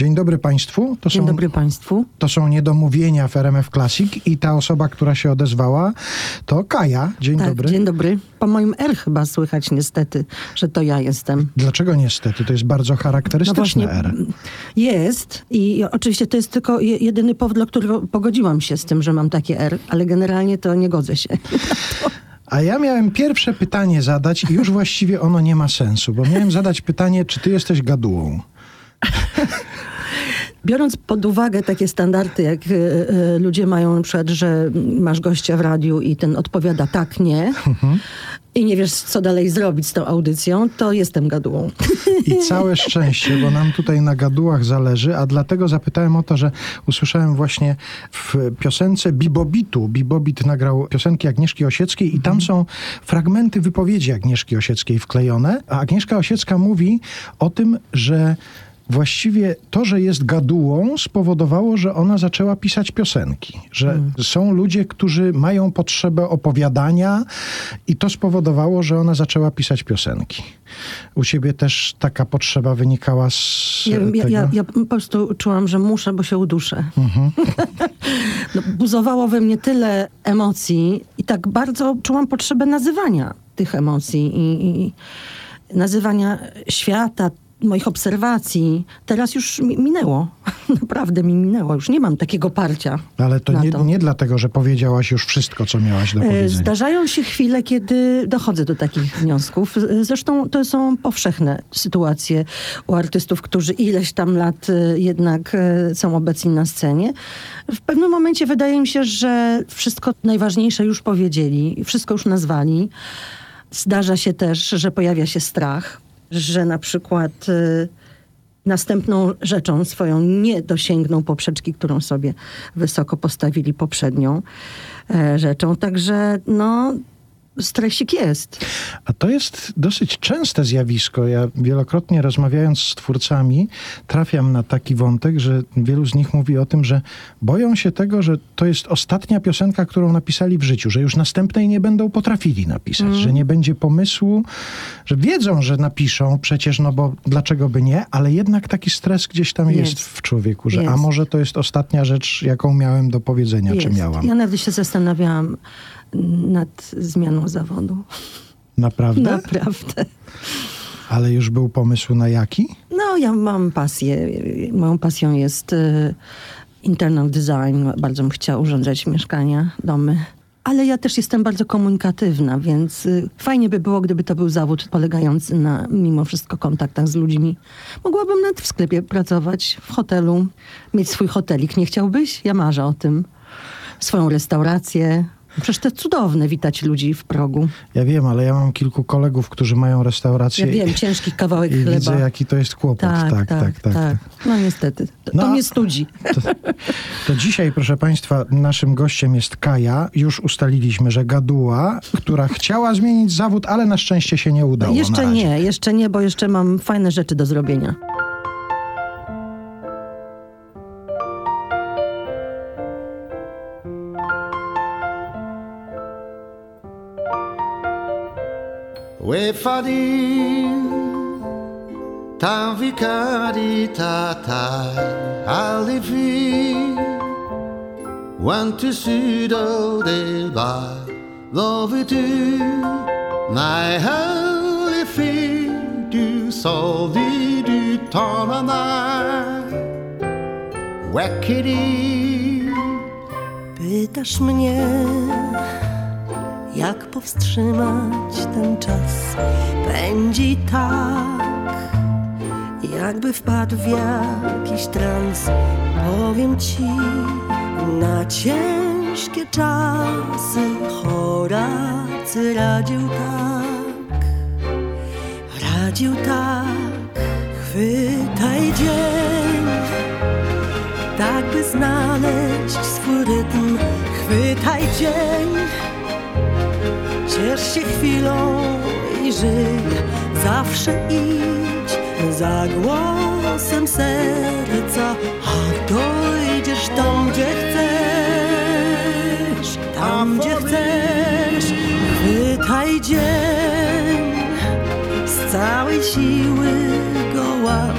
Dzień dobry Państwu. To Dzień są, dobry Państwu. To są niedomówienia w RMF Classic i ta osoba, która się odezwała, to Kaja. Dzień tak, dobry. Dzień dobry. Po moim R chyba słychać niestety, że to ja jestem. Dlaczego niestety? To jest bardzo charakterystyczne no R. Jest i oczywiście to jest tylko jedyny powód, dla którego pogodziłam się z tym, że mam takie R, ale generalnie to nie godzę się. A ja miałem pierwsze pytanie zadać i już właściwie ono nie ma sensu, bo miałem zadać pytanie, czy ty jesteś gadułą? Biorąc pod uwagę takie standardy, jak y, y, ludzie mają na przykład, że masz gościa w radiu i ten odpowiada tak, nie mhm. i nie wiesz, co dalej zrobić z tą audycją, to jestem gadułą. I całe szczęście, bo nam tutaj na gadułach zależy, a dlatego zapytałem o to, że usłyszałem właśnie w piosence Bibobitu. Bibobit nagrał piosenki Agnieszki Osieckiej i tam mhm. są fragmenty wypowiedzi Agnieszki Osieckiej wklejone, a Agnieszka Osiecka mówi o tym, że właściwie to, że jest gadułą, spowodowało, że ona zaczęła pisać piosenki. Że hmm. są ludzie, którzy mają potrzebę opowiadania, i to spowodowało, że ona zaczęła pisać piosenki. U ciebie też taka potrzeba wynikała z. Ja, tego? Ja, ja, po prostu czułam, że muszę, bo się uduszę. Mhm. no, buzowało we mnie tyle emocji, i tak bardzo czułam potrzebę nazywania tych emocji i, i nazywania świata, moich obserwacji teraz już mi minęło. Naprawdę mi minęło. Już nie mam takiego parcia. Ale to nie, to nie dlatego, że powiedziałaś już wszystko, co miałaś do e, powiedzenia. Zdarzają się chwile, kiedy dochodzę do takich wniosków. Zresztą to są powszechne sytuacje u artystów, którzy ileś tam lat e, jednak e, są obecni na scenie. W pewnym momencie wydaje mi się, że wszystko najważniejsze już powiedzieli, wszystko już nazwali. Zdarza się też, że pojawia się strach że na przykład y, następną rzeczą swoją nie dosięgną poprzeczki, którą sobie wysoko postawili poprzednią e, rzeczą. Także no, stresik jest. A to jest dosyć częste zjawisko. Ja wielokrotnie rozmawiając z twórcami, trafiam na taki wątek, że wielu z nich mówi o tym, że boją się tego, że to jest ostatnia piosenka, którą napisali w życiu, że już następnej nie będą potrafili napisać, mm. że nie będzie pomysłu, że wiedzą, że napiszą przecież, no bo dlaczego by nie, ale jednak taki stres gdzieś tam jest, jest w człowieku, że jest. a może to jest ostatnia rzecz, jaką miałem do powiedzenia, jest. czy miałam. Ja nawet się zastanawiałam, nad zmianą zawodu. Naprawdę? Naprawdę. Ale już był pomysł na jaki? No, ja mam pasję. Moją pasją jest y, internal design. Bardzo bym chciała urządzać mieszkania, domy. Ale ja też jestem bardzo komunikatywna, więc y, fajnie by było, gdyby to był zawód polegający na mimo wszystko kontaktach z ludźmi. Mogłabym nawet w sklepie pracować, w hotelu, mieć swój hotelik. Nie chciałbyś? Ja marzę o tym. Swoją restaurację, Przecież to cudowne witać ludzi w progu. Ja wiem, ale ja mam kilku kolegów, którzy mają restaurację. Ja wiem, ciężki kawałek i chleba. widzę, jaki to jest kłopot. Tak, tak, tak. tak, tak, tak. No niestety. To, no, to mnie studzi. To, to, dzisiaj, proszę Państwa, naszym gościem jest Kaja. Już ustaliliśmy, że gaduła, która chciała zmienić zawód, ale na szczęście się nie udało. Jeszcze nie, jeszcze nie, bo jeszcze mam fajne rzeczy do zrobienia. ופדים תביקרי תתי הלוי want to see the day love it my halifi du soldi du tanana wekiri pytasz mnie powstrzymać ten czas? Pędzi tak, jakby wpadł w jakiś trans. Powiem ci, na ciężkie czasy Horacy radził tak, radził tak, chwytaj dzień, tak by znaleźć swój rytm, chwytaj dzień Ciesz się chwilą i żyj, zawsze idź za głosem serca, a dojdziesz tam, gdzie chcesz, tam, gdzie chcesz. Chwytaj dzień, z całej siły go łap,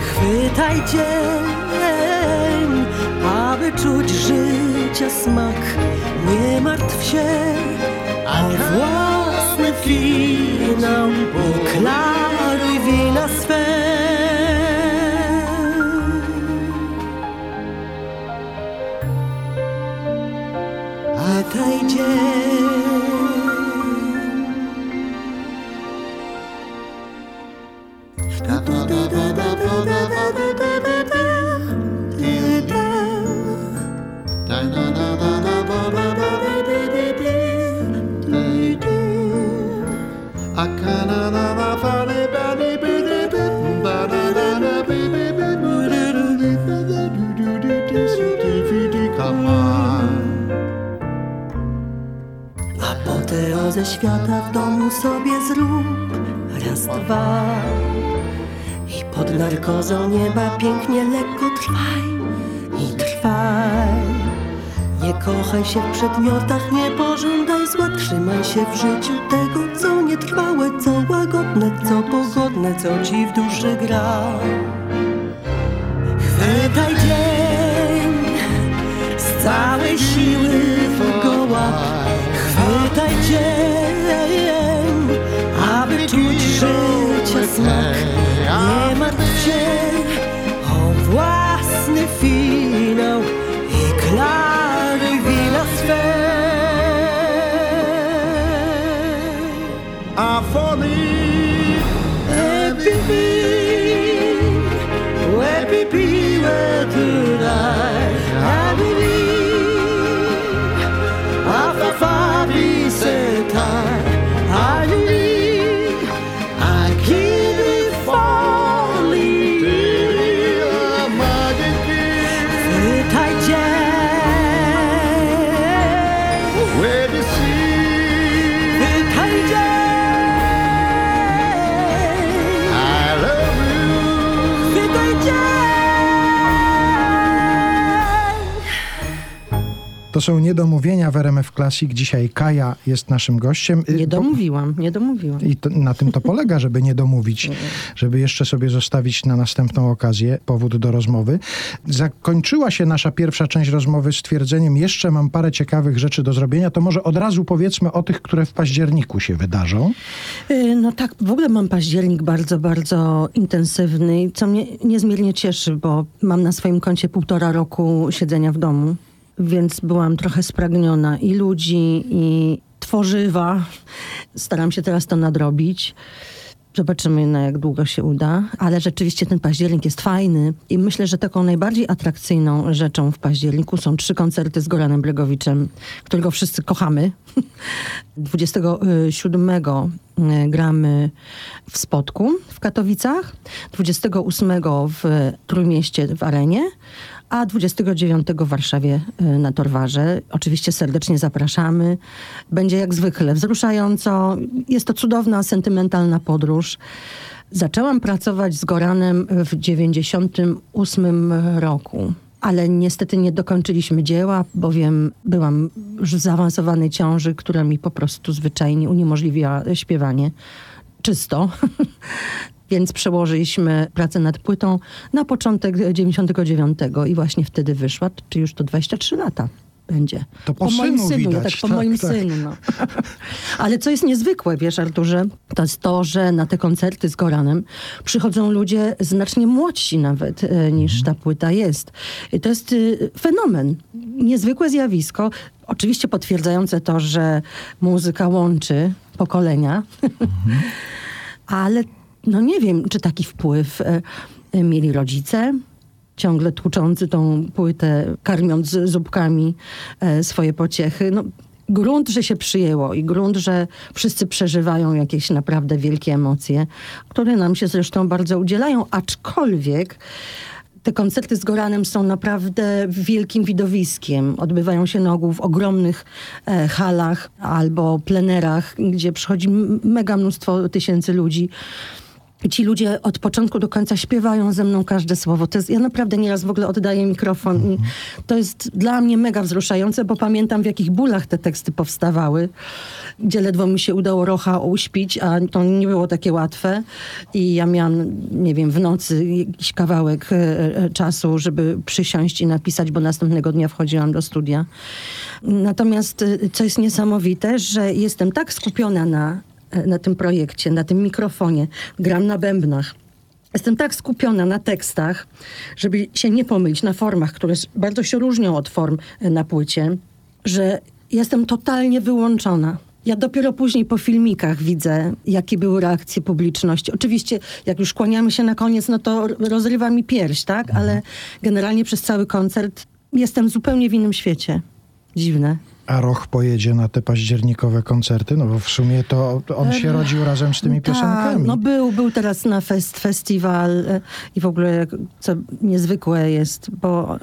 chwytaj dzień czuć życia smak. Nie martw się auf was mit Kino, wo klar wie das Fest. Się w przedmiotach, nie pożądaj. Zła Trzymaj się w życiu tego, co nietrwałe Co łagodne, co pogodne, co ci w duszy gra To są niedomówienia w RMF Classic. Dzisiaj Kaja jest naszym gościem. Y, Nie domówiłam, nie domówiłam. I to, na tym to polega, żeby nie domówić, żeby jeszcze sobie zostawić na następną okazję powód do rozmowy. Zakończyła się nasza pierwsza część rozmowy stwierdzeniem, jeszcze mam parę ciekawych rzeczy do zrobienia, to może od razu powiedzmy o tych, które w październiku się wydarzą. Y, No tak, w ogóle mam październik bardzo, bardzo intensywny, co mnie niezmiernie cieszy, bo mam na swoim koncie półtora roku siedzenia w domu, więc byłam trochę spragniona i ludzi, i tworzywa. Staram się teraz to nadrobić. Zobaczymy, na jak długo się uda, ale rzeczywiście ten październik jest fajny i myślę, że taką najbardziej atrakcyjną rzeczą w październiku są trzy koncerty z Goranem Bregowiczem, którego wszyscy kochamy. 27 y, gramy w Spodku w Katowicach, 28 w Trójmieście w Arenie, a 29 w Warszawie y, na Torwarze. Oczywiście serdecznie zapraszamy. Będzie jak zwykle wzruszająco. Jest to cudowna, sentymentalna podróż. Zaczęłam pracować z Goranem w 98 roku. Ale niestety nie dokończyliśmy dzieła, bowiem byłam już w zaawansowanej ciąży, która mi po prostu zwyczajnie uniemożliwiła śpiewanie czysto. Więc przełożyliśmy pracę nad płytą na początek 99 i właśnie wtedy wyszła, czy już to 23 lata będzie. To po moim synu widać, tak, po tak, moim tak. synu. No. Ale co jest niezwykłe, wiesz Arturze, to jest to, że na te koncerty z Goranem przychodzą ludzie znacznie młodsi nawet e, niż ta płyta jest. I to jest y, fenomen, niezwykłe zjawisko. Oczywiście potwierdzające to, że muzyka łączy pokolenia, ale no nie wiem, czy taki wpływ e, e, mieli rodzice, ciągle tłuczący tą płytę, karmiąc zupkami e, swoje pociechy. No, grunt, że się przyjęło i grunt, że wszyscy przeżywają jakieś naprawdę wielkie emocje, które nam się zresztą bardzo udzielają, aczkolwiek te koncerty z Goranem są naprawdę wielkim widowiskiem. Odbywają się na ogół w ogromnych e, halach albo plenerach, gdzie przychodzi mega mnóstwo tysięcy ludzi. Ci ludzie od początku do końca śpiewają ze mną każde słowo. To jest, ja naprawdę nieraz w ogóle oddaję mikrofon i to jest dla mnie mega wzruszające, bo pamiętam w jakich bólach te teksty powstawały, gdzie ledwo mi się udało Rocha uśpić, a to nie było takie łatwe. I ja miałam, nie wiem, w nocy jakiś kawałek e, e, czasu, żeby przysiąść i napisać, bo następnego dnia wchodziłam do studia. Natomiast e, co jest niesamowite, że jestem tak skupiona na, na tym projekcie, na tym mikrofonie, gram na bębnach. Jestem tak skupiona na tekstach, żeby się nie pomylić, na formach, które bardzo się różnią od form e, na płycie, że jestem totalnie wyłączona. Ja dopiero później po filmikach widzę, jakie były reakcje publiczności. Oczywiście, jak już kłaniamy się na koniec, no to rozrywa mi pierś, tak? Ale generalnie przez cały koncert jestem zupełnie w innym świecie. Dziwne. A Roch pojedzie na te październikowe koncerty? No bo w sumie to on się rodził razem z tymi Tak, piosenkami. no był, był teraz na fest, festiwal e, i w ogóle co niezwykłe jest, bo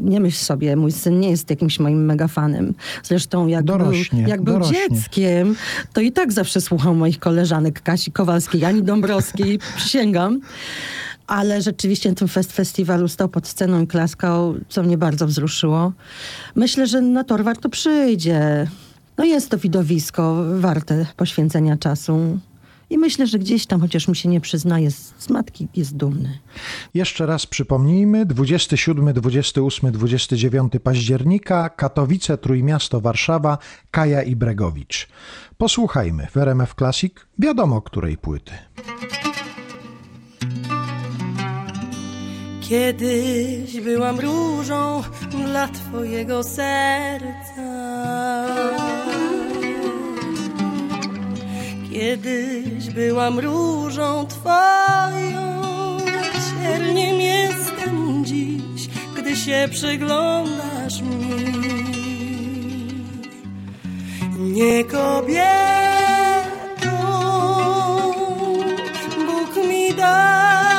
nie myśl sobie, mój syn nie jest jakimś moim mega fanem. Zresztą jak Dorośnie, był, jak był dorośnie. dzieckiem, to i tak zawsze słuchał moich koleżanek Kasi Kowalskiej, Ani Dąbrowskiej, przysięgam. Ale rzeczywiście tym fest festiwalu stał pod sceną i klaskał, co mnie bardzo wzruszyło. Myślę, że na tor warto przyjdzie. No jest to widowisko warte poświęcenia czasu. I myślę, że gdzieś tam, chociaż mi się nie przyznaje, z, matki jest dumny. Jeszcze raz przypomnijmy, 27, 28, 29 października, Katowice, Trójmiasto, Warszawa, Kaja i Bregowicz. Posłuchajmy w RMF Classic wiadomo której płyty. Kiedyś byłam różą dla Twojego serca. Kiedyś byłam różą Twoją, cierniem jestem dziś, gdy się przyglądasz mi. Nie kobietą Bóg mi daje,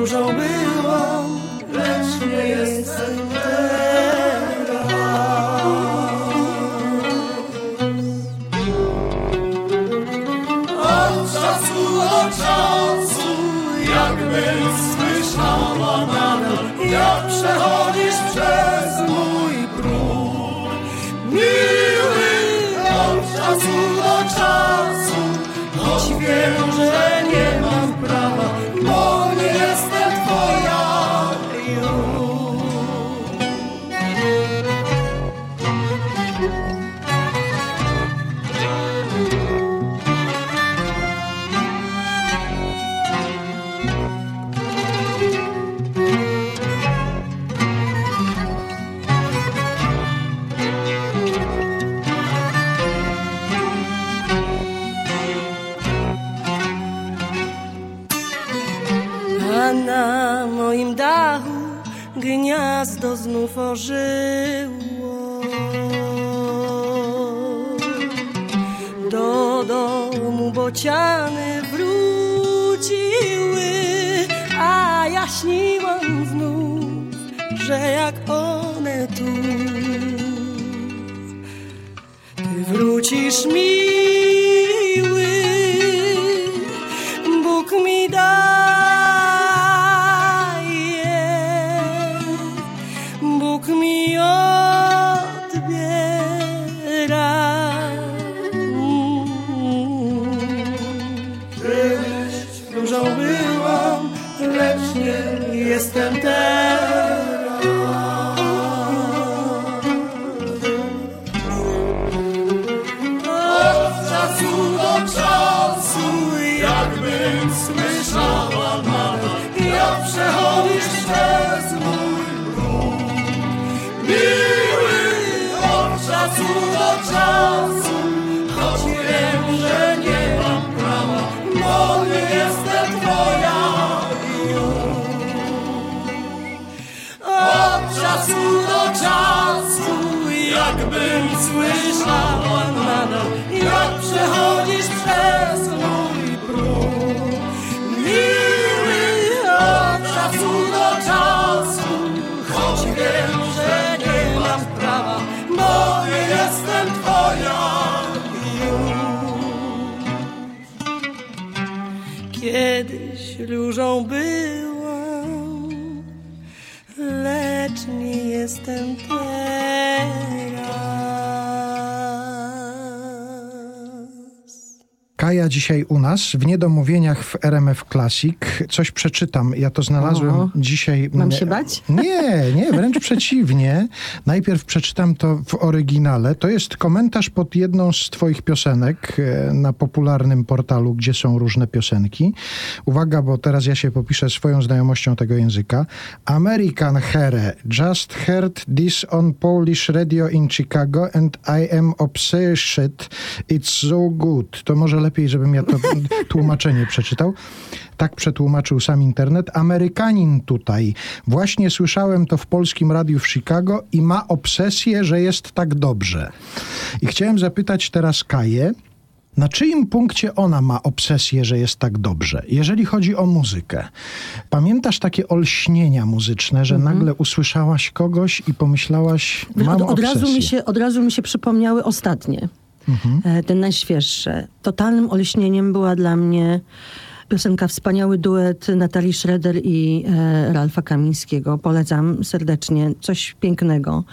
różą byłam, lecz nie jestem teraz. Boży. Lecz nie jestem teraz. Jakbym słyszała nadal, jak przechodzisz przez mój próg. Miły od czasu do czasu, choć wiem, że nie mam prawa, bo nie jestem twoja już. Kiedyś różą był Kaja dzisiaj u nas w Niedomówieniach w RMF Classic. Coś przeczytam. Ja to znalazłem O, dzisiaj. mam się bać? Nie, nie, wręcz przeciwnie. Najpierw przeczytam to w oryginale. To jest komentarz pod jedną z twoich piosenek e, na popularnym portalu, gdzie są różne piosenki. Uwaga, bo teraz ja się popiszę swoją znajomością tego języka. American Here. Just heard this on Polish radio in Chicago and I am obsessed. It's so good. To może lepiej, żebym ja to tłumaczenie przeczytał. Tak przetłumaczył sam internet. Amerykanin tutaj. Właśnie słyszałem to w polskim radiu w Chicago i ma obsesję, że jest tak dobrze. I chciałem zapytać teraz Kaję, na czyim punkcie ona ma obsesję, że jest tak dobrze, jeżeli chodzi o muzykę? Pamiętasz takie olśnienia muzyczne, że nagle usłyszałaś kogoś i pomyślałaś, mam od, od, razu obsesję. mi się, od razu mi się przypomniały ostatnie, e, te najświeższe. Totalnym olśnieniem była dla mnie piosenka Wspaniały duet Natalii Schroeder i e, Ralfa Kamińskiego. Polecam serdecznie. Coś pięknego.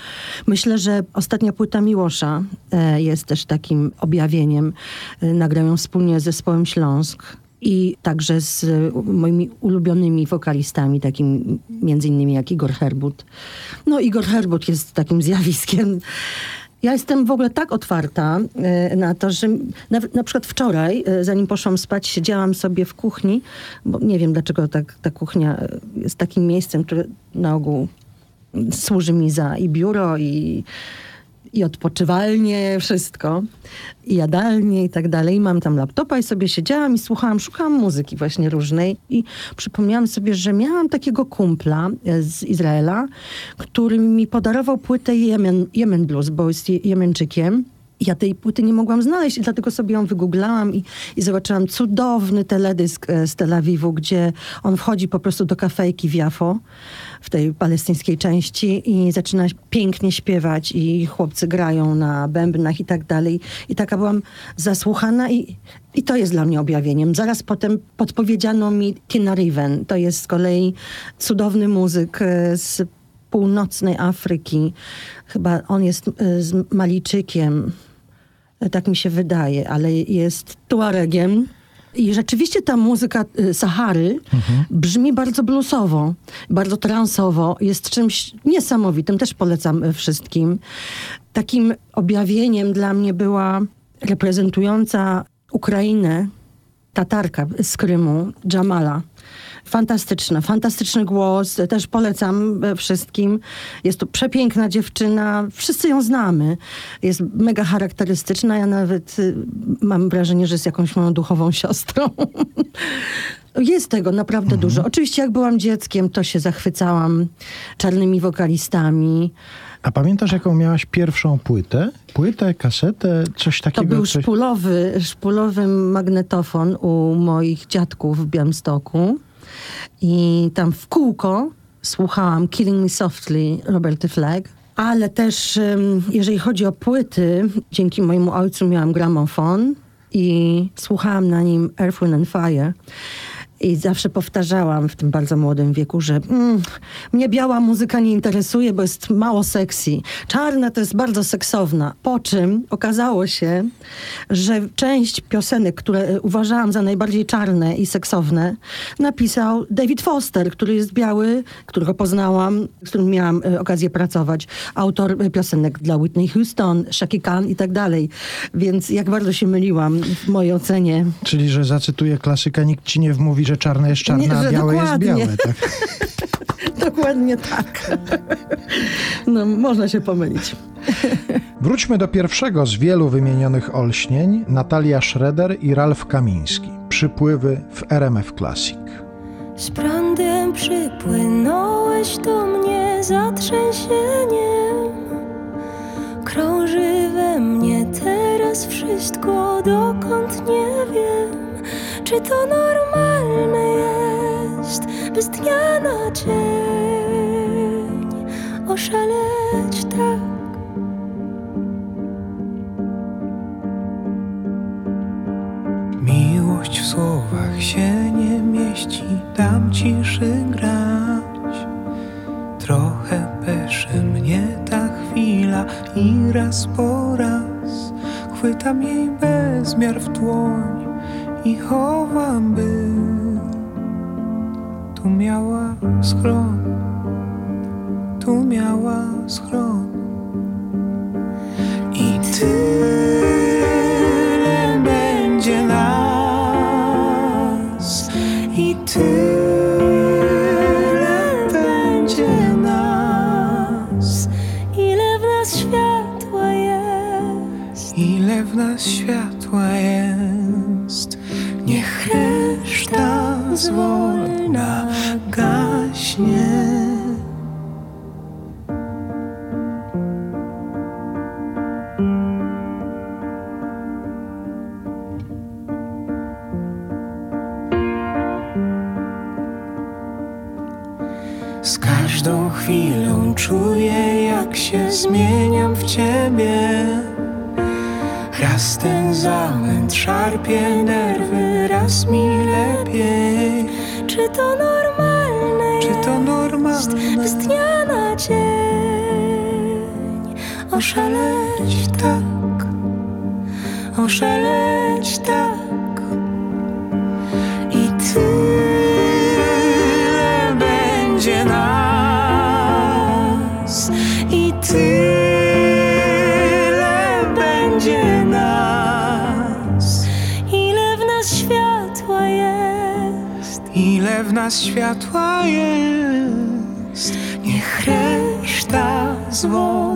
Myślę, że ostatnia płyta Miłosza e, jest też takim objawieniem. E, nagrał ją wspólnie z zespołem Śląsk. I także z e, moimi ulubionymi wokalistami, takim między innymi jak Igor Herbut. No Igor Herbut jest takim zjawiskiem. Ja jestem w ogóle tak otwarta e, na to, że na, na przykład wczoraj, e, zanim poszłam spać, siedziałam sobie w kuchni, bo nie wiem dlaczego tak, ta kuchnia e, jest takim miejscem, które na ogół służy mi za i biuro, i, i odpoczywalnie, wszystko, i jadalnie i tak dalej. Mam tam laptopa i sobie siedziałam i słuchałam, szukałam muzyki właśnie różnej i przypomniałam sobie, że miałam takiego kumpla e, z Izraela, który mi podarował płytę Yemen, Yemen Blues, bo jest Je- Jemenczykiem. Ja tej płyty nie mogłam znaleźć i dlatego sobie ją wygooglałam i, i zobaczyłam cudowny teledysk e, z Tel Awiwu, gdzie on wchodzi po prostu do kafejki w Jafo, w tej palestyńskiej części i zaczyna pięknie śpiewać i chłopcy grają na bębnach i tak dalej. I taka byłam zasłuchana i, i to jest dla mnie objawieniem. Zaraz potem podpowiedziano mi Tina Riven. To jest z kolei cudowny muzyk e, z północnej Afryki. Chyba on jest e, z Malijczykiem. E, Tak mi się wydaje, ale jest Tuaregiem. I rzeczywiście ta muzyka y, Sahary brzmi bardzo bluesowo, bardzo transowo. Jest czymś niesamowitym, też polecam y, wszystkim. Takim objawieniem dla mnie była reprezentująca Ukrainę Tatarka z Krymu, Jamala. Fantastyczna, fantastyczny głos, też polecam e, wszystkim. Jest to przepiękna dziewczyna, wszyscy ją znamy. Jest mega charakterystyczna, ja nawet y, mam wrażenie, że jest jakąś moją duchową siostrą. Jest tego naprawdę dużo. Oczywiście jak byłam dzieckiem, to się zachwycałam czarnymi wokalistami. A pamiętasz, jaką miałaś pierwszą płytę? Płytę, kasetę, coś To takiego? był coś... szpulowy, szpulowy magnetofon u moich dziadków w Białymstoku. I tam w kółko słuchałam Killing Me Softly Roberty Flack. Ale też, jeżeli chodzi o płyty, dzięki mojemu ojcu miałam gramofon i słuchałam na nim Earth, Wind and Fire. I zawsze powtarzałam w tym bardzo młodym wieku, że mm, mnie biała muzyka nie interesuje, bo jest mało sexy. Czarna to jest bardzo seksowna. Po czym okazało się, że część piosenek, które e, uważałam za najbardziej czarne i seksowne, napisał David Foster, który jest biały, którego poznałam, z którym miałam e, okazję pracować. Autor e, piosenek dla Whitney Houston, Shaki Khan i tak dalej. Więc jak bardzo się myliłam w mojej ocenie. Czyli, że zacytuję klasyka, nikt ci nie wmówi, że czarne jest czarne, Nie, a białe dokładnie. jest białe. Tak? Dokładnie tak. No, można się pomylić. Wróćmy do pierwszego z wielu wymienionych olśnień, Natalia Schroeder i Ralf Kamiński. Przypływy w RMF Classic. Z prądem przypłynąłeś do mnie zatrzęsieniem. Krąży we mnie teraz wszystko, dokąd nie wiem, czy to normalne jest, by z dnia na dzień oszaleć tak? Miłość w słowach się nie mieści, dam ciszy grać. Trochę peszy mnie ta chwila i raz po raz chwytam jej bezmiar w dłoń i chowam, by tu miała schron, tu miała schron. I tyle zwolna gaśnie. Z każdą chwilą czuję, jak się zmieniam w ciebie. Raz ten zamęt szarpie nerwy, raz mi lepiej. Czy to normalne Czy to normalne? z dnia na dzień Oszaleć tak, oszaleć tak. Nas światła jest, niech reszta zwolna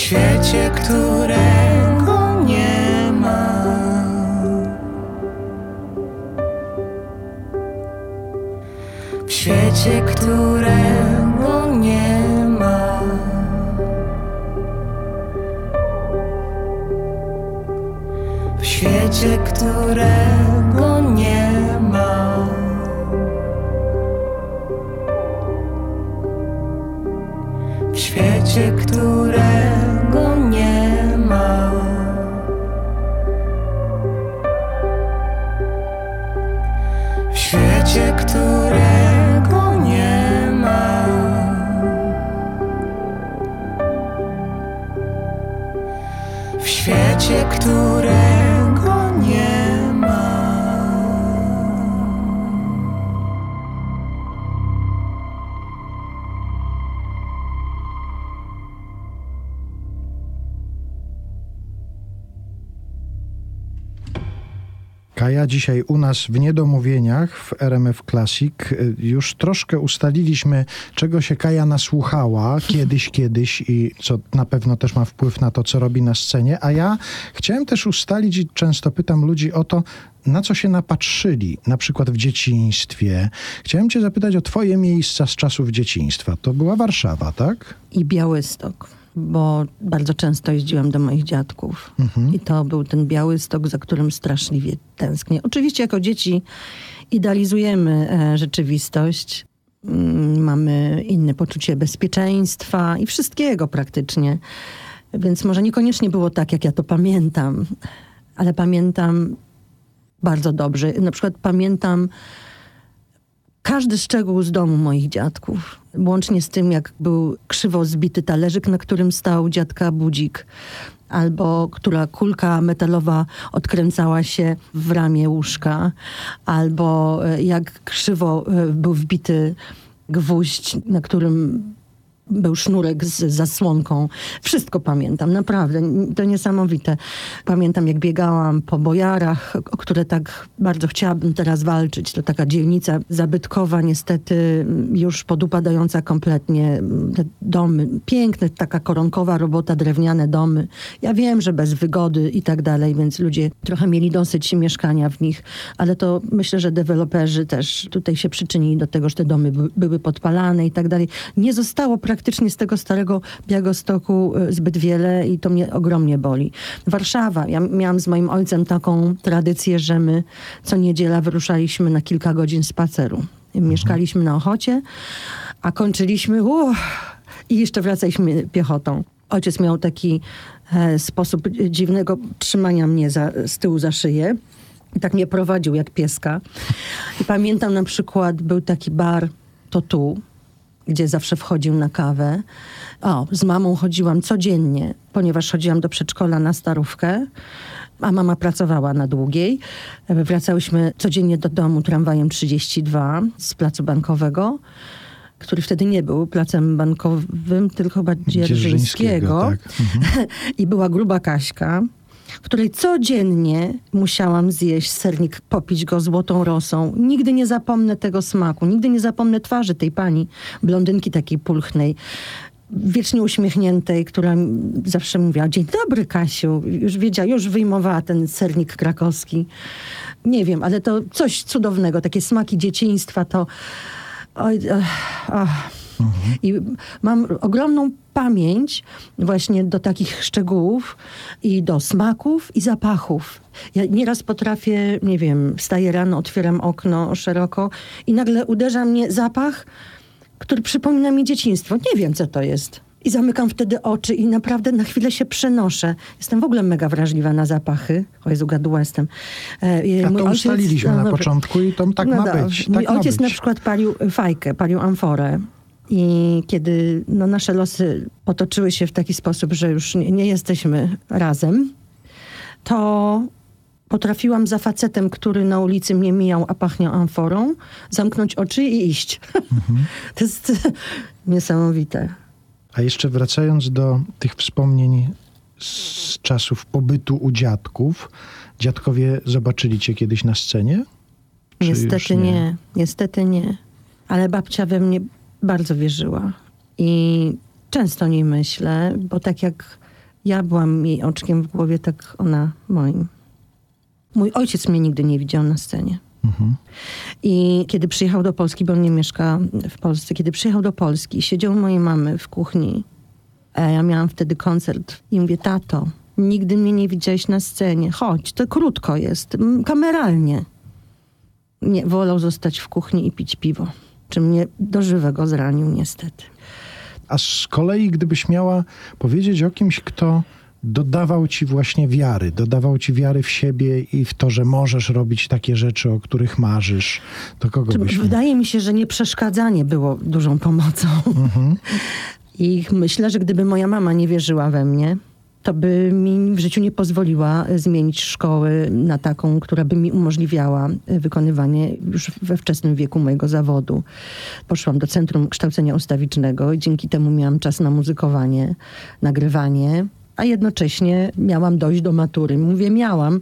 świecie, którego nie ma. W świecie, którego Kaja dzisiaj u nas w Niedomówieniach w RMF Classic. Y, Już troszkę ustaliliśmy, czego się Kaja nasłuchała kiedyś, kiedyś i co na pewno też ma wpływ na to, co robi na scenie. A ja chciałem też ustalić i często pytam ludzi o to, na co się napatrzyli, na przykład w dzieciństwie. Chciałem cię zapytać o twoje miejsca z czasów dzieciństwa. To była Warszawa, tak? i Białystok, bo bardzo często jeździłam do moich dziadków. I to był ten Białystok, za którym straszliwie tęsknię. Oczywiście jako dzieci idealizujemy e, rzeczywistość. Mm, Mamy inne poczucie bezpieczeństwa i wszystkiego praktycznie. Więc może niekoniecznie było tak, jak ja to pamiętam, ale pamiętam bardzo dobrze. Na przykład pamiętam każdy szczegół z domu moich dziadków. Łącznie z tym, jak był krzywo zbity talerzyk, na którym stał dziadka budzik, albo która kulka metalowa odkręcała się w ramię łóżka, albo e, jak krzywo e, był wbity gwóźdź, na którym był sznurek z zasłonką. Wszystko pamiętam, naprawdę. To niesamowite. Pamiętam, jak biegałam po bojarach, o które tak bardzo chciałabym teraz walczyć. To taka dzielnica zabytkowa, niestety już podupadająca kompletnie. Te domy, piękne, taka koronkowa robota, drewniane domy. Ja wiem, że bez wygody i tak dalej, więc ludzie trochę mieli dosyć mieszkania w nich, ale to myślę, że deweloperzy też tutaj się przyczynili do tego, że te domy by, były podpalane i tak dalej. Nie zostało praktycznie z tego starego Białegostoku y, zbyt wiele i to mnie ogromnie boli. Warszawa. Ja miałam z moim ojcem taką tradycję, że my co niedziela wyruszaliśmy na kilka godzin spaceru. Mieszkaliśmy na Ochocie, a kończyliśmy uff, i jeszcze wracaliśmy piechotą. Ojciec miał taki e, sposób dziwnego trzymania mnie za, z tyłu za szyję. I tak mnie prowadził jak pieska. I pamiętam na przykład, był taki bar, to tu, gdzie zawsze wchodził na kawę. O, z mamą chodziłam codziennie, ponieważ chodziłam do przedszkola na starówkę, a mama pracowała na długiej. Wracałyśmy codziennie do domu tramwajem 32 z placu bankowego, który wtedy nie był placem bankowym, tylko chyba Dzierżyńskiego. tak. Mhm. I była gruba Kaśka, której codziennie musiałam zjeść sernik, popić go złotą rosą. Nigdy nie zapomnę tego smaku, nigdy nie zapomnę twarzy tej pani, blondynki takiej pulchnej, wiecznie uśmiechniętej, która zawsze mówiła, dzień dobry Kasiu, już wiedziała, już wyjmowała ten sernik krakowski. Nie wiem, ale to coś cudownego, takie smaki dzieciństwa, to... Oj, ach. I mam ogromną pamięć właśnie do takich szczegółów i do smaków i zapachów. Ja nieraz potrafię, nie wiem, wstaję rano, otwieram okno szeroko i nagle uderza mnie zapach, który przypomina mi dzieciństwo. Nie wiem, co to jest. I zamykam wtedy oczy i naprawdę na chwilę się przenoszę. Jestem w ogóle mega wrażliwa na zapachy. O Jezu, gaduła jestem. E, A mój to ojciec- ustaliliśmy no na dobra. początku i to tak ma da. być. Mój Tak ma ojciec być. na przykład palił fajkę, palił amforę. I kiedy no, nasze losy potoczyły się w taki sposób, że już nie, nie jesteśmy razem, to potrafiłam za facetem, który na ulicy mnie mijał, a pachniał amforą, zamknąć oczy i iść. Mhm. to jest niesamowite. A jeszcze wracając do tych wspomnień z czasów pobytu u dziadków, dziadkowie zobaczyli cię kiedyś na scenie? Czy Niestety nie? niestety nie. Ale babcia we mnie bardzo wierzyła. I często o niej myślę, bo tak jak ja byłam jej oczkiem w głowie, tak ona moim. Mój ojciec mnie nigdy nie widział na scenie. Mhm. I kiedy przyjechał do Polski, bo on nie mieszka w Polsce, kiedy przyjechał do Polski, siedział u mojej mamy w kuchni. A ja miałam wtedy koncert i mówię, tato, nigdy mnie nie widziałeś na scenie. Chodź, to krótko jest, kameralnie. Nie, wolał zostać w kuchni i pić piwo. Czy mnie do żywego zranił niestety. A z kolei, gdybyś miała powiedzieć o kimś, kto dodawał ci właśnie wiary, dodawał ci wiary w siebie i w to, że możesz robić takie rzeczy, o których marzysz, to kogo byś... Wydaje mi się, że nieprzeszkadzanie było dużą pomocą. I myślę, że gdyby moja mama nie wierzyła we mnie, to by mi w życiu nie pozwoliła e, zmienić szkoły na taką, która by mi umożliwiała e, wykonywanie już we wczesnym wieku mojego zawodu. Poszłam do Centrum Kształcenia Ustawicznego i dzięki temu miałam czas na muzykowanie, nagrywanie, a jednocześnie miałam dojść do matury. Mówię miałam,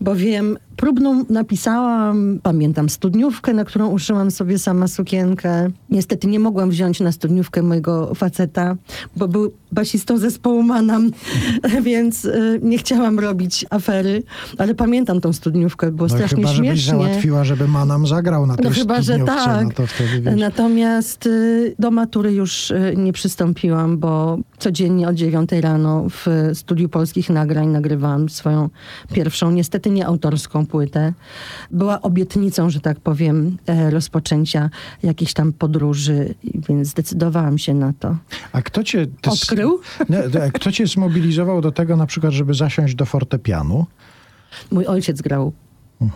bowiem próbną napisałam, pamiętam studniówkę, na którą uszyłam sobie sama sukienkę. Niestety nie mogłam wziąć na studniówkę mojego faceta, bo był basistą zespołu Manam, więc y, nie chciałam robić afery, ale pamiętam tą studniówkę, było No strasznie chyba, żebyś śmiesznie. załatwiła, żeby Manam zagrał na tej No chyba, że studniówce, tak. No wtedy. Natomiast y, do matury już y, nie przystąpiłam, bo codziennie od 9 rano w Studiu Polskich Nagrań nagrywałam swoją pierwszą, niestety nie autorską płytę. Była obietnicą, że tak powiem, e, rozpoczęcia jakiejś tam podróży, więc zdecydowałam się na to. A kto cię... Odkrył? Nie, nie, kto cię zmobilizował do tego na przykład, żeby zasiąść do fortepianu? Mój ojciec grał.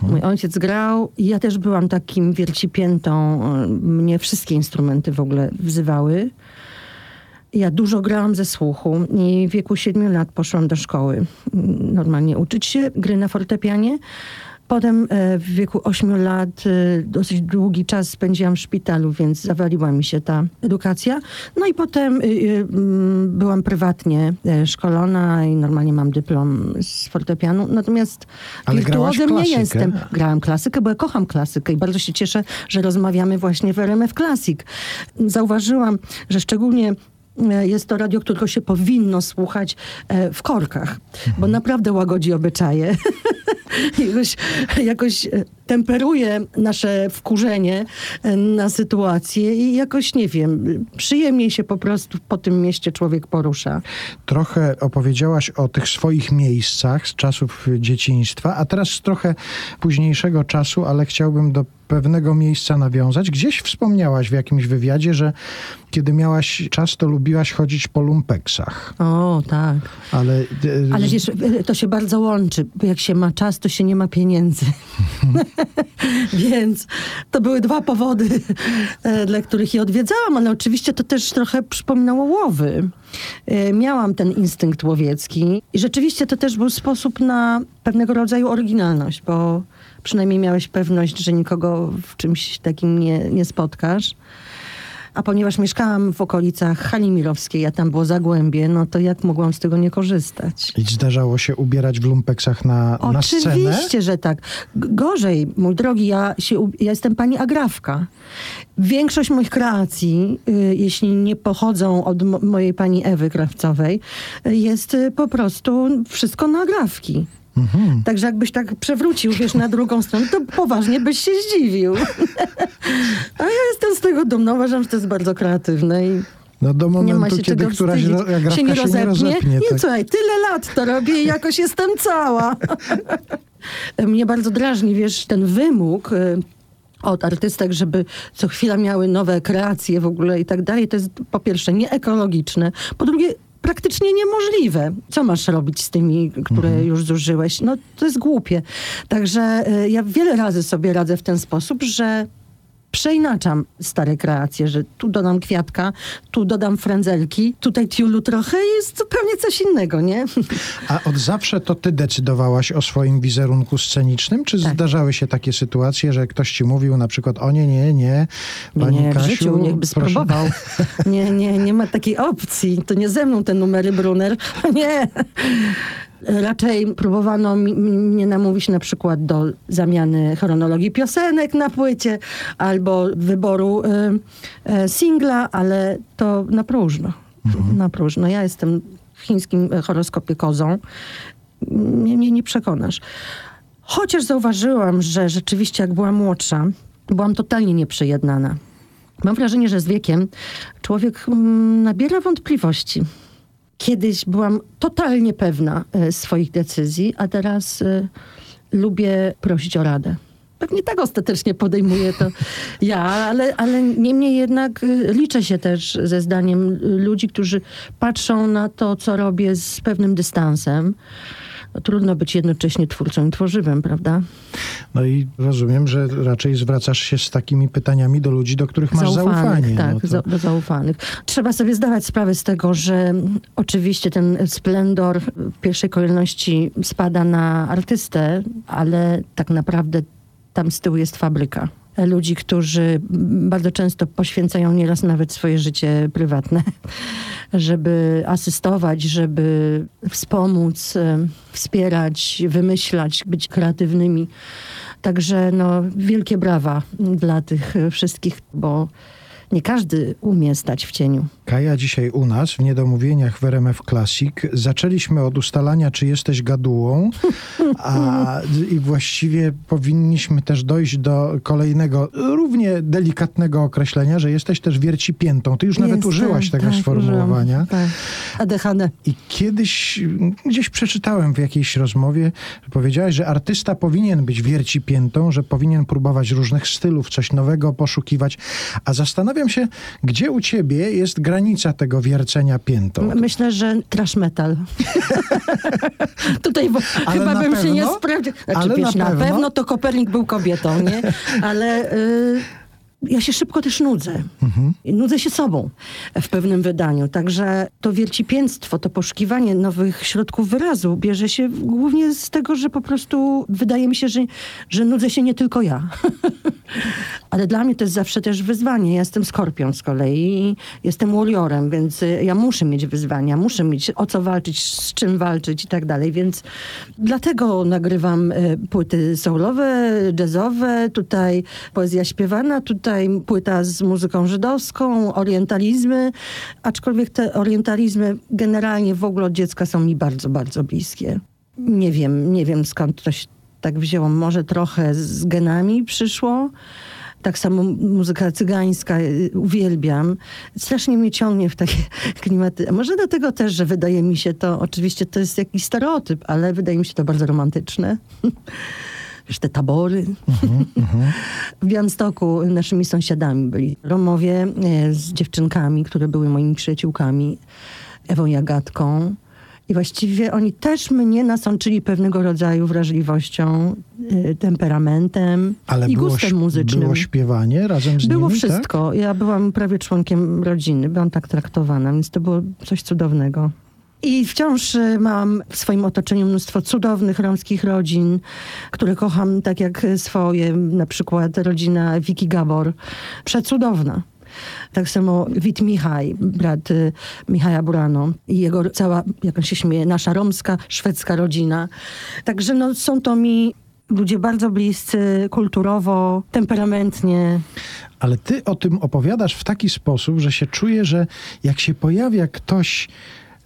Mój ojciec grał i ja też byłam takim wiercipiętą. e, Mnie wszystkie instrumenty w ogóle wzywały. Ja dużo grałam ze słuchu i w wieku siedmiu lat poszłam do szkoły. mm, Normalnie uczyć się gry na fortepianie. Potem e, w wieku 8 lat e, dosyć długi czas spędziłam w szpitalu, więc zawaliła mi się ta edukacja. No i potem y, mm, byłam prywatnie e, szkolona i normalnie mam dyplom z fortepianu. Natomiast Ale wirtuozem nie jestem. Grałam klasykę, bo ja kocham klasykę i bardzo się cieszę, że rozmawiamy właśnie w RMF Classic. Zauważyłam, że szczególnie e, jest to radio, którego się powinno słuchać e, w korkach, bo naprawdę łagodzi obyczaje. jakoś, jakoś e, temperuje nasze wkurzenie e, na sytuację i jakoś, nie wiem, przyjemniej się po prostu po tym mieście człowiek porusza. Trochę opowiedziałaś o tych swoich miejscach z czasów dzieciństwa, a teraz z trochę późniejszego czasu, ale chciałbym do pewnego miejsca nawiązać. Gdzieś wspomniałaś w jakimś wywiadzie, że kiedy miałaś czas, to lubiłaś chodzić po lumpeksach. O, tak. Ale, e, Ale wiesz, e, to się bardzo łączy, jak się ma czas, to się nie ma pieniędzy. Więc to były dwa powody, e, dla których je odwiedzałam, ale oczywiście to też trochę przypominało łowy. Miałam ten instynkt łowiecki i rzeczywiście to też był sposób na pewnego rodzaju oryginalność, bo przynajmniej miałeś pewność, że nikogo w czymś takim nie, nie spotkasz. A ponieważ mieszkałam w okolicach Hali Mirowskiej, a tam było zagłębie, no to jak mogłam z tego nie korzystać? I zdarzało się ubierać w lumpeksach na, na scenę? Oczywiście, że tak. Gorzej, mój drogi, ja, się, ja jestem pani Agrawka. Większość moich kreacji, y, jeśli nie pochodzą od mo- mojej pani Ewy Krawcowej, y, jest y, po prostu wszystko na agrawki. Mhm. Także jakbyś tak przewrócił, wiesz, na drugą stronę, to poważnie byś się zdziwił. A ja jestem z tego dumna, uważam, że to jest bardzo kreatywne i No do nie ma momentu, się kiedy czego któraś agrafka się nie rozepnie. rozepnie. Nie, tak. słuchaj, tyle lat to robię i jakoś jestem cała. Mnie bardzo drażni, wiesz, ten wymóg y, od artystek, żeby co chwila miały nowe kreacje w ogóle i tak dalej. To jest po pierwsze nieekologiczne, po drugie praktycznie niemożliwe. Co masz robić z tymi, które już zużyłeś? No to jest głupie. Także y, ja wiele razy sobie radzę w ten sposób, że przeinaczam stare kreacje, że tu dodam kwiatka, tu dodam frędzelki, tutaj tiulu trochę i jest zupełnie coś innego, nie? A od zawsze to ty decydowałaś o swoim wizerunku scenicznym? Czy Tak. zdarzały się takie sytuacje, że ktoś ci mówił na przykład, o nie, nie, nie, pani nie, w Kasiu, życiu niechby proszę- spróbował. Nie, nie, nie ma takiej opcji. To nie ze mną te numery Brunner. Nie. Raczej próbowano mnie namówić na przykład do zamiany chronologii piosenek na płycie albo wyboru y, y, singla, ale to na próżno. Na próżno. Ja jestem w chińskim e, horoskopie kozą. Mnie, mnie nie przekonasz. Chociaż zauważyłam, że rzeczywiście jak byłam młodsza, byłam totalnie nieprzejednana. Mam wrażenie, że z wiekiem człowiek mm, nabiera wątpliwości. Kiedyś byłam totalnie pewna e, swoich decyzji, a teraz e, lubię prosić o radę. Pewnie tak ostatecznie podejmuję to ja, ale, ale niemniej jednak e, liczę się też ze zdaniem ludzi, którzy patrzą na to, co robię z pewnym dystansem. No, trudno być jednocześnie twórcą i tworzywem, prawda? No i rozumiem, że raczej zwracasz się z takimi pytaniami do ludzi, do których masz zaufanie. Tak, no to... za, do zaufanych. Trzeba sobie zdawać sprawę z tego, że oczywiście ten splendor w pierwszej kolejności spada na artystę, ale tak naprawdę tam z tyłu jest fabryka. Ludzi, którzy bardzo często poświęcają nieraz nawet swoje życie prywatne, żeby asystować, żeby wspomóc, em, wspierać, wymyślać, być kreatywnymi. Także no, wielkie brawa dla tych e, wszystkich, bo nie każdy umie stać w cieniu. Kaja dzisiaj u nas w Niedomówieniach w RMF Classic. Zaczęliśmy od ustalania, czy jesteś gadułą, a i właściwie powinniśmy też dojść do kolejnego, równie delikatnego określenia, że jesteś też wiercipiętą. Ty już nawet Jestem, użyłaś tego tak, sformułowania. użyłam, Tak. ADHD. I kiedyś mm, gdzieś przeczytałem w jakiejś rozmowie, że powiedziałaś, że artysta powinien być wiercipiętą, że powinien próbować różnych stylów, coś nowego poszukiwać. A zastanawiam się, gdzie u ciebie jest granica tego wiercenia piętą? Myślę, że trash metal. Tutaj chyba bym się nie pewno? sprawdził. Znaczy, Ale wiesz, na na, pewno? pewno to Kopernik był kobietą, nie? Ale y, ja się szybko też nudzę. I Nudzę się sobą w pewnym wydaniu. Także to wiercipięctwo, to poszukiwanie nowych środków wyrazu bierze się głównie z tego, że po prostu wydaje mi się, że, że nudzę się nie tylko ja. Ale dla mnie to jest zawsze też wyzwanie. Ja jestem skorpion z kolei jestem warriorem, więc y, ja muszę mieć wyzwania, muszę mieć o co walczyć, z czym walczyć i tak dalej. Więc dlatego nagrywam y, płyty soulowe, jazzowe, tutaj poezja śpiewana, tutaj płyta z muzyką żydowską, orientalizmy, aczkolwiek te orientalizmy generalnie w ogóle od dziecka są mi bardzo, bardzo bliskie. Nie wiem, nie wiem skąd to się tak wzięło. Może trochę z genami przyszło. Tak samo muzyka cygańska y, uwielbiam. Strasznie mnie ciągnie w takie klimaty. Może dlatego też, że wydaje mi się to, oczywiście to jest jakiś stereotyp, ale wydaje mi się to bardzo romantyczne. Wiesz, te tabory. W Białymstoku naszymi sąsiadami byli Romowie e, z dziewczynkami, które były moimi przyjaciółkami, Ewą i Agatką. I właściwie oni też mnie nasączyli pewnego rodzaju wrażliwością, y, temperamentem Ale i było, gustem muzycznym. było śpiewanie razem z Było nimi, wszystko. Ja byłam prawie członkiem rodziny, byłam tak traktowana, więc to było coś cudownego. I wciąż y, mam w swoim otoczeniu mnóstwo cudownych romskich rodzin, które kocham tak jak swoje. Na przykład rodzina Wiki Gabor. Przecudowna. Tak samo Wit Michaj, brat y, Michaja Burano i jego cała, jak on się śmieje, nasza romska, szwedzka rodzina. Także no, są to mi ludzie bardzo bliscy, kulturowo, temperamentnie. Ale ty o tym opowiadasz w taki sposób, że się czuje, że jak się pojawia ktoś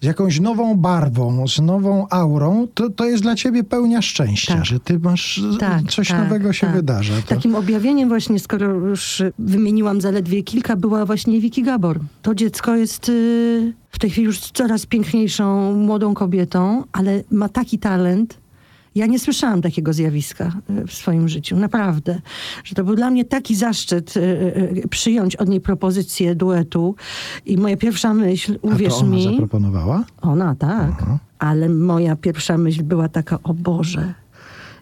z jakąś nową barwą, z nową aurą, to, to jest dla ciebie pełnia szczęścia, Tak. że ty masz Tak, coś tak, nowego się tak. wydarza. To... Takim objawieniem właśnie, skoro już wymieniłam zaledwie kilka, była właśnie Wiki Gabor. To dziecko jest y, w tej chwili już coraz piękniejszą, młodą kobietą, ale ma taki talent. Ja nie słyszałam takiego zjawiska y, w swoim życiu, naprawdę. Że to był dla mnie taki zaszczyt y, y, przyjąć od niej propozycję duetu. I moja pierwsza myśl, A uwierz to ona mi... zaproponowała? Ona tak, ale moja pierwsza myśl była taka, o Boże,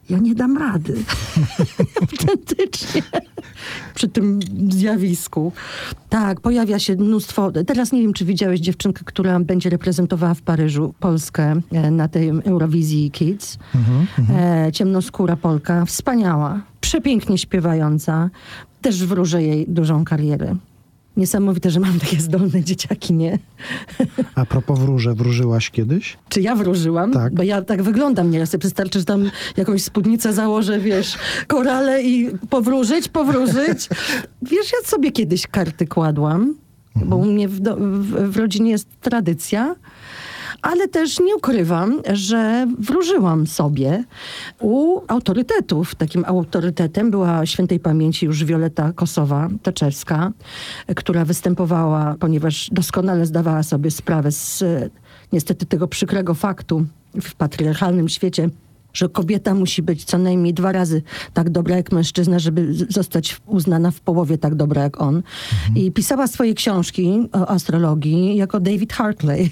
ja nie dam rady. Autentycznie. Przy tym zjawisku. Tak, pojawia się mnóstwo. Teraz nie wiem, czy widziałeś dziewczynkę, która będzie reprezentowała w Paryżu Polskę e, na tej Eurowizji Kids. E, ciemnoskóra Polka, wspaniała, przepięknie śpiewająca. Też wróżę jej dużą karierę. Niesamowite, że mam takie zdolne dzieciaki, nie? A propos wróże, wróżyłaś kiedyś? Czy ja wróżyłam? Tak. Bo ja tak wyglądam nieraz. Wystarczy, że tam jakąś spódnicę założę, wiesz, korale i powróżyć, powróżyć. wiesz, ja sobie kiedyś karty kładłam, bo u mnie w, do, w, w rodzinie jest tradycja. Ale też nie ukrywam, że wróżyłam sobie u autorytetów. Takim autorytetem była świętej pamięci już Wioleta Kosowa, Taczewska, która występowała, ponieważ doskonale zdawała sobie sprawę z e, niestety tego przykrego faktu w patriarchalnym świecie, że kobieta musi być co najmniej dwa razy tak dobra jak mężczyzna, żeby zostać uznana w połowie tak dobra jak on. I pisała swoje książki o astrologii jako David Hartley.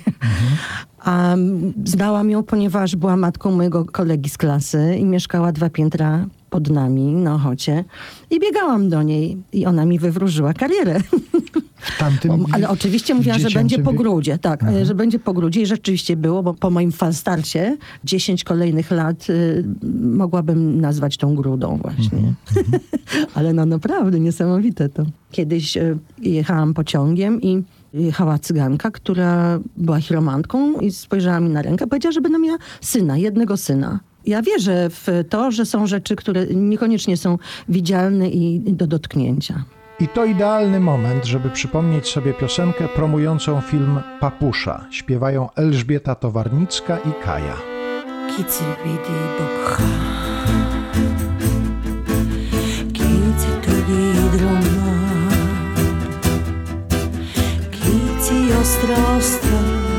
A mm, znałam ją, ponieważ była matką mojego kolegi z klasy i mieszkała dwa piętra pod nami na Ochocie. I biegałam do niej i ona mi wywróżyła karierę. W tamtym Ale oczywiście mówiła, że będzie po grudzie, tak, e, że będzie po grudzie i rzeczywiście było, bo po moim falstarcie 10 kolejnych lat y, mogłabym nazwać tą grudą właśnie. Ale no naprawdę niesamowite to. Kiedyś y, jechałam pociągiem i jechała cyganka, która była chiromantką i spojrzała mi na rękę, powiedziała, że będę miała syna, jednego syna. Ja wierzę w to, że są rzeczy, które niekoniecznie są widzialne i do dotknięcia. I to idealny moment, żeby przypomnieć sobie piosenkę promującą film Papusza. Śpiewają Elżbieta Towarnicka i Kaja. Kitsibidi bokha Kitsi ostra ostra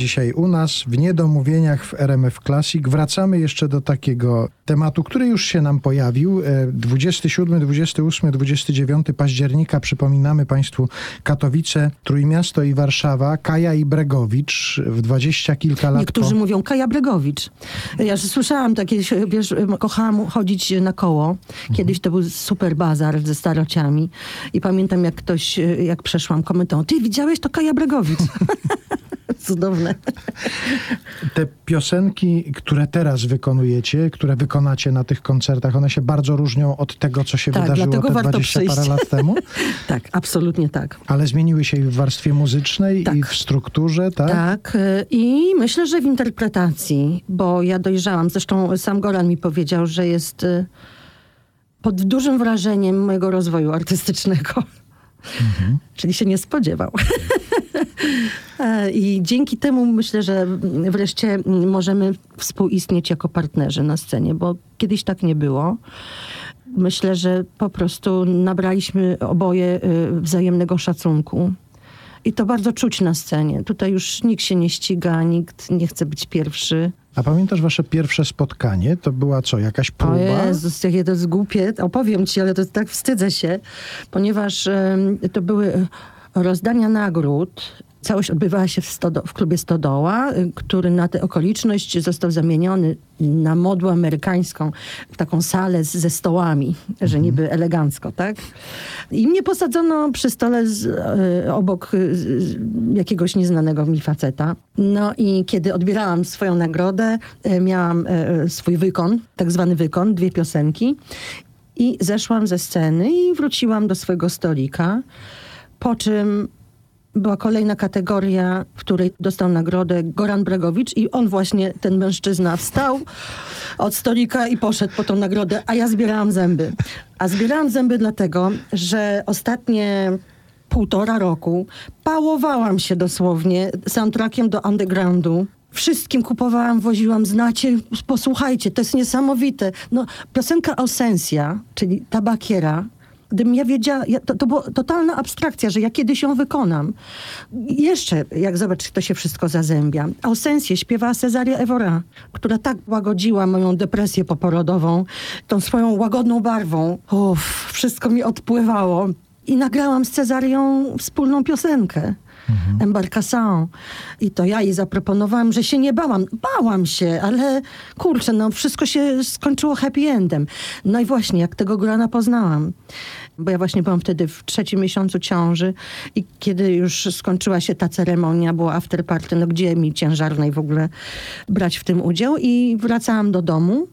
dzisiaj u nas w Niedomówieniach w RMF Classic. Wracamy jeszcze do takiego tematu, który już się nam pojawił. E, 27, 28, 29 października przypominamy Państwu Katowice, Trójmiasto i Warszawa, Kaja i Bregowicz w dwadzieścia kilka lat Niektórzy po... mówią Kaja Bregowicz. Ja słyszałam takie, wiesz, kochałam chodzić na koło. Kiedyś to był super bazar ze starociami. I pamiętam, jak ktoś, jak przeszłam, komentował, ty widziałeś to Kaja Bregowicz? Cudowne. Te piosenki, które teraz wykonujecie, które wykonacie na tych koncertach, one się bardzo różnią od tego, co się Tak, wydarzyło te warto 20 parę przyjść. lat temu. Tak, absolutnie tak. Ale zmieniły się i w warstwie muzycznej, Tak. i w strukturze, tak? Tak, y, i myślę, że w interpretacji, bo ja dojrzałam. Zresztą sam Goran mi powiedział, że jest y, pod dużym wrażeniem mojego rozwoju artystycznego. Czyli się nie spodziewał. E, I dzięki temu myślę, że wreszcie możemy współistnieć jako partnerzy na scenie, bo kiedyś tak nie było. Myślę, że po prostu nabraliśmy oboje y, wzajemnego szacunku. I to bardzo czuć na scenie. Tutaj już nikt się nie ściga, nikt nie chce być pierwszy. A pamiętasz wasze pierwsze spotkanie? To była co, jakaś O próba? Jezus, jakie to jest głupie. Opowiem ci, ale to tak wstydzę się, ponieważ em, to były rozdania nagród. Całość odbywała się w, Stodo- w klubie Stodoła, y, który na tę okoliczność został zamieniony na modłę amerykańską, w taką salę z, ze stołami, że niby elegancko, tak? I mnie posadzono przy stole z, y, obok y, jakiegoś nieznanego mi faceta. No i kiedy odbierałam swoją nagrodę, y, miałam swój wykon, tak zwany wykon, dwie piosenki. I zeszłam ze sceny i wróciłam do swojego stolika, po czym była kolejna kategoria, w której dostał nagrodę Goran Bregowicz i on właśnie, ten mężczyzna, wstał od stolika i poszedł po tą nagrodę, a ja zbierałam zęby. A zbierałam zęby dlatego, że ostatnie półtora roku pałowałam się dosłownie soundtrackiem do Undergroundu. Wszystkim kupowałam, woziłam, znacie, posłuchajcie, to jest niesamowite. No, piosenka Ausencja, czyli Tabakiera, gdybym ja wiedziała, ja, to, to była totalna abstrakcja, że ja kiedyś ją wykonam. I Jeszcze, jak zobacz, to się wszystko zazębia. Ausencję śpiewała Cezaria Evora, która tak łagodziła moją depresję poporodową, tą swoją łagodną barwą. Uff, wszystko mi odpływało. I nagrałam z Cezarią wspólną piosenkę. Embarcação. I to ja jej zaproponowałam, że się nie bałam. Bałam się, ale kurczę, no wszystko się skończyło happy endem. No i właśnie, jak tego Gorana poznałam. Bo ja właśnie byłam wtedy w trzecim miesiącu ciąży i kiedy już skończyła się ta ceremonia, było after party, no gdzie mi ciężarnej w ogóle brać w tym udział i wracałam do domu.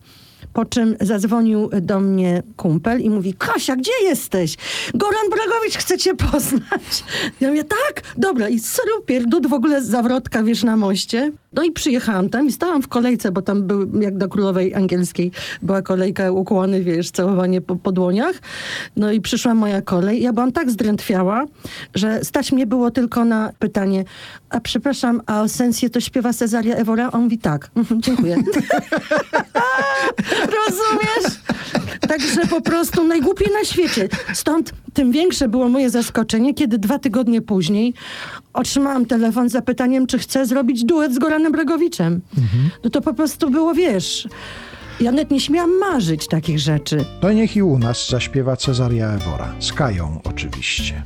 Po czym zadzwonił do mnie kumpel i mówi, Kasia, gdzie jesteś? Goran Bragowicz chce cię poznać. Ja mówię, tak? Dobra. I serio pierdut, w ogóle zawrotka, wiesz, na moście. No i przyjechałam tam i stałam w kolejce, bo tam był, jak do królowej angielskiej, była kolejka ukłony, wiesz, całowanie po, po dłoniach. No i przyszła moja kolej. Ja byłam tak zdrętwiała, że stać mnie było tylko na pytanie, a przepraszam, a o sensję to śpiewa Cezaria Evora? On mówi tak. Dziękuję. Rozumiesz? Także po prostu najgłupiej na świecie. Stąd tym większe było moje zaskoczenie, kiedy dwa tygodnie później otrzymałam telefon z zapytaniem, czy chcę zrobić duet z Goranem Bregowiczem. No to po prostu było, wiesz... Ja nawet nie śmiałam marzyć takich rzeczy. To niech i u nas zaśpiewa Cezaria Ewora. Z Kają oczywiście.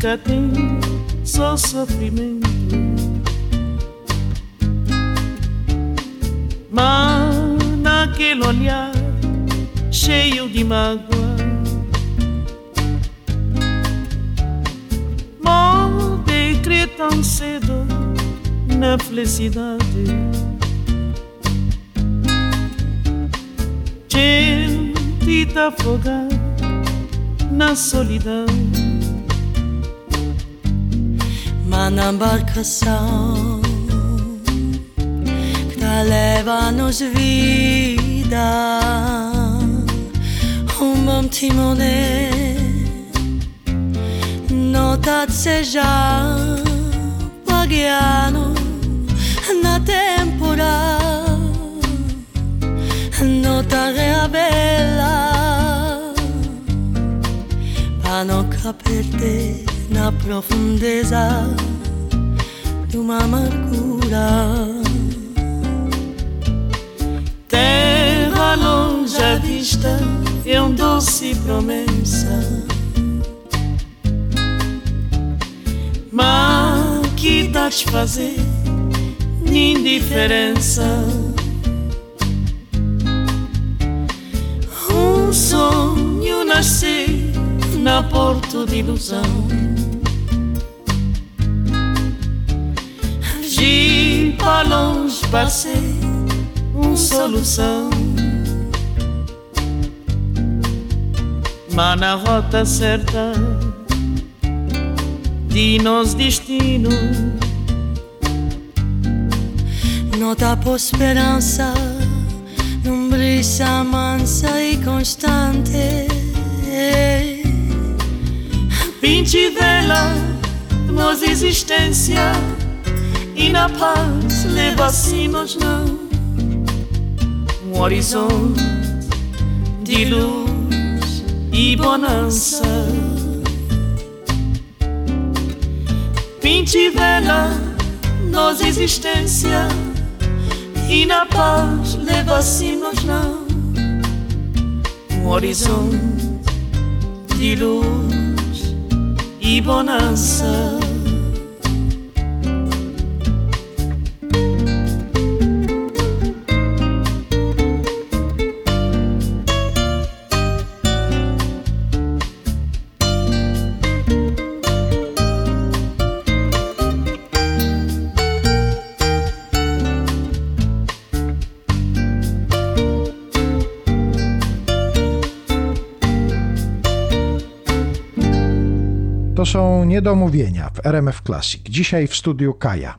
Cá tem só sofrimento. Mas naquele olhar cheio de mágoa, molde crer tão cedo na felicidade. Gente afogar na solidão má na embarcação que tá leva-nos vida. Um bom timoné, nota de seja paguiano na temporada, nota reabela, para nunca perder na profundeza de uma amargura. Terra longe à vista é um doce promessa. Mas que te fazer indiferença? Um sonho nascer na porto de ilusão. De para longe passei solução. Mas na rota certa de nos destino. Nota por esperança num brisa mansa e constante. Pinte vela nos existência e na paz leva-se nos não um horizonte de luz e bonança. Pinte vela nos existência e na paz leva-se nos não um horizonte de luz e bonança. To są niedomówienia w RMF Classic. Dzisiaj w studiu Kaja.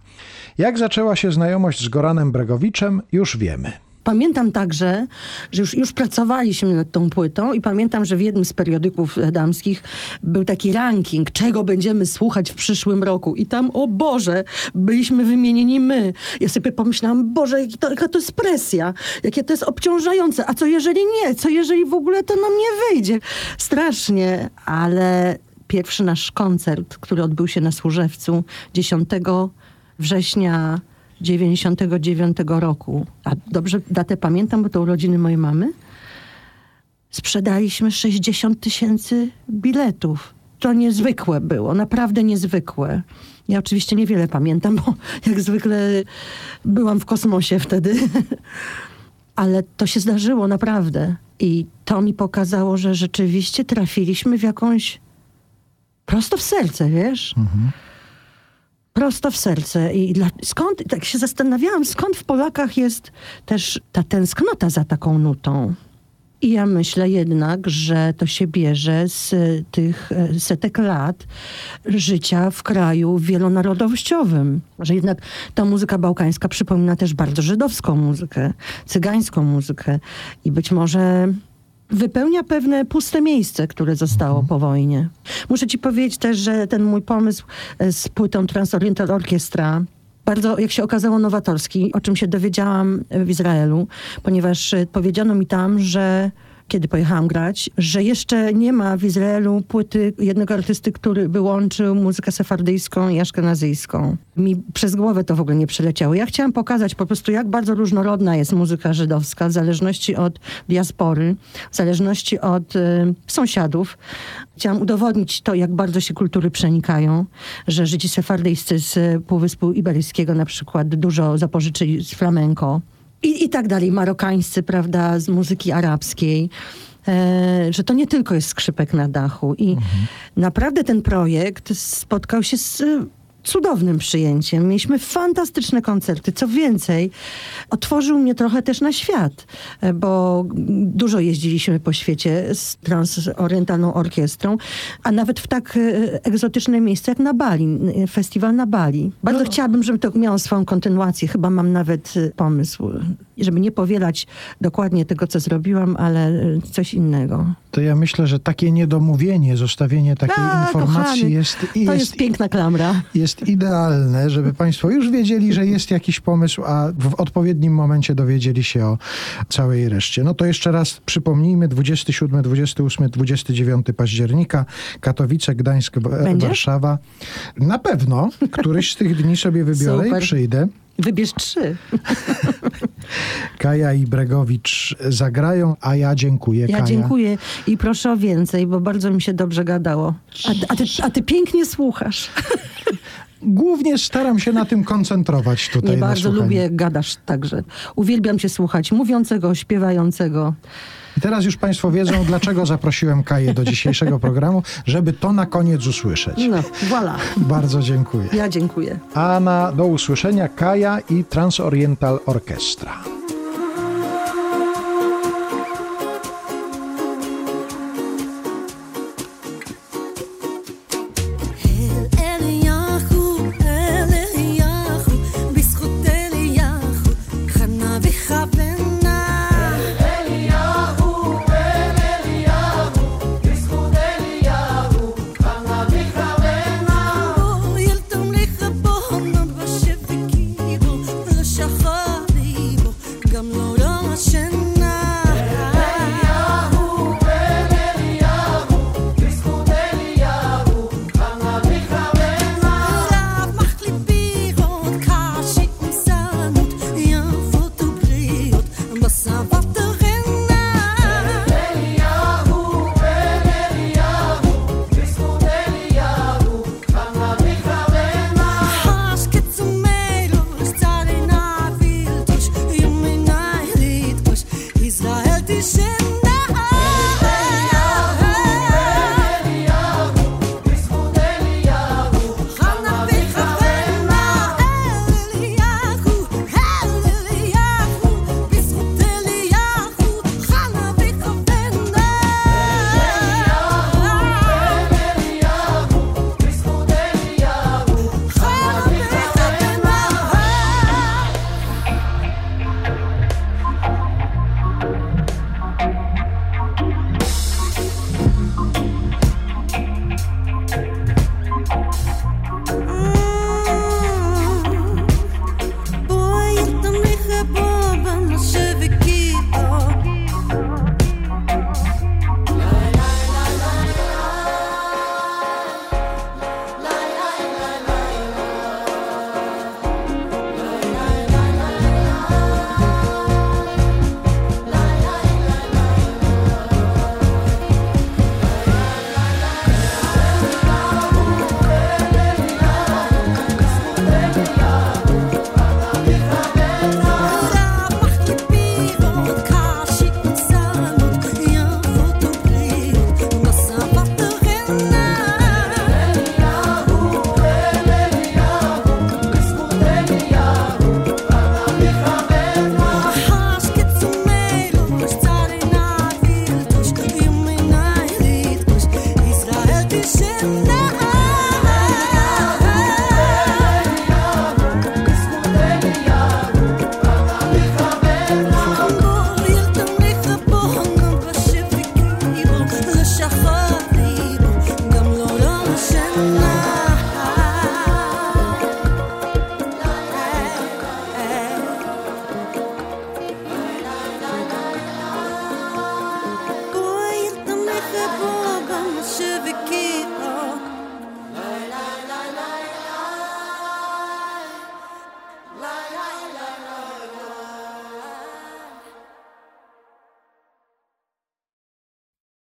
Jak zaczęła się znajomość z Goranem Bregowiczem, już wiemy. Pamiętam także, że już, już pracowaliśmy nad tą płytą i pamiętam, że w jednym z periodyków damskich był taki ranking, czego będziemy słuchać w przyszłym roku. I tam, o Boże, byliśmy wymienieni my. Ja sobie pomyślałam, Boże, jaka to jest presja, jakie to jest obciążające. A co jeżeli nie? Co jeżeli w ogóle to nam nie wyjdzie? Strasznie, ale pierwszy nasz koncert, który odbył się na Służewcu 10 września 99 roku, a dobrze datę pamiętam, bo to urodziny mojej mamy, sprzedaliśmy 60 tysięcy biletów. To niezwykłe było, naprawdę niezwykłe. Ja oczywiście niewiele pamiętam, bo jak zwykle byłam w kosmosie wtedy. Ale to się zdarzyło naprawdę. I to mi pokazało, że rzeczywiście trafiliśmy w jakąś prosto w serce, wiesz? Prosto w serce. I dla, skąd, tak się zastanawiałam, skąd w Polakach jest też ta tęsknota za taką nutą. I ja myślę jednak, że to się bierze z y, tych y, setek lat życia w kraju wielonarodowościowym. Że jednak ta muzyka bałkańska przypomina też bardzo żydowską muzykę, cygańską muzykę. I być może wypełnia pewne puste miejsce, które zostało po wojnie. Muszę ci powiedzieć też, że ten mój pomysł e, z płytą Transoriental Orchestra bardzo, jak się okazało, nowatorski, o czym się dowiedziałam w Izraelu, ponieważ e, powiedziano mi tam, że kiedy pojechałam grać, że jeszcze nie ma w Izraelu płyty jednego artysty, który by łączył muzykę sefardyjską i aszkenazyjską. Mi przez głowę to w ogóle nie przeleciało. Ja chciałam pokazać po prostu, jak bardzo różnorodna jest muzyka żydowska, w zależności od diaspory, w zależności od y, sąsiadów. Chciałam udowodnić to, jak bardzo się kultury przenikają, że Żydzi sefardyjscy z Półwyspu Iberyjskiego na przykład dużo zapożyczyli z flamenco. I, I tak dalej, marokańscy, prawda, z muzyki arabskiej. E, że to nie tylko jest skrzypek na dachu. I naprawdę ten projekt spotkał się z cudownym przyjęciem. Mieliśmy fantastyczne koncerty. Co więcej, otworzył mnie trochę też na świat, e, bo dużo jeździliśmy po świecie z transorientalną orkiestrą, a nawet w tak e, egzotyczne miejsce jak na Bali, e, festiwal na Bali. Bardzo chciałabym, żeby to miało swoją kontynuację. Chyba mam nawet pomysł, żeby nie powielać dokładnie tego, co zrobiłam, ale e, coś innego. To ja myślę, że takie niedomówienie, zostawienie takiej A, informacji kochany, jest, To jest piękna klamra. jest idealne, żeby Państwo już wiedzieli, że jest jakiś pomysł, a w odpowiednim momencie dowiedzieli się o całej reszcie. No to jeszcze raz przypomnijmy, 27, 28, 29 października, Katowice, Gdańsk, Będzie? Warszawa. Na pewno któryś z tych dni sobie wybiorę Super. i przyjdę. Wybierz trzy. Kaja i Bregowicz zagrają, a ja dziękuję. Ja Kaja. dziękuję i proszę o więcej, bo bardzo mi się dobrze gadało. A, a, ty, a ty pięknie słuchasz. Głównie staram się na tym koncentrować tutaj. Nie bardzo słuchaniu. lubię, gadasz także. Uwielbiam cię słuchać, mówiącego, śpiewającego. I teraz już Państwo wiedzą, dlaczego zaprosiłem Kaję do dzisiejszego programu, żeby to na koniec usłyszeć. No, voilà. Bardzo dziękuję. Ja dziękuję. A na do usłyszenia Kaja i Transoriental Orchestra.